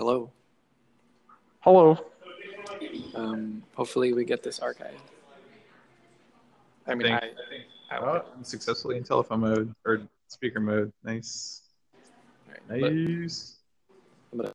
Hello. Hello. Um, hopefully, we get this archived. I mean, Thanks. I, I, I oh, I'm successfully in telephone mode or speaker mode. Nice. All right. nice. But,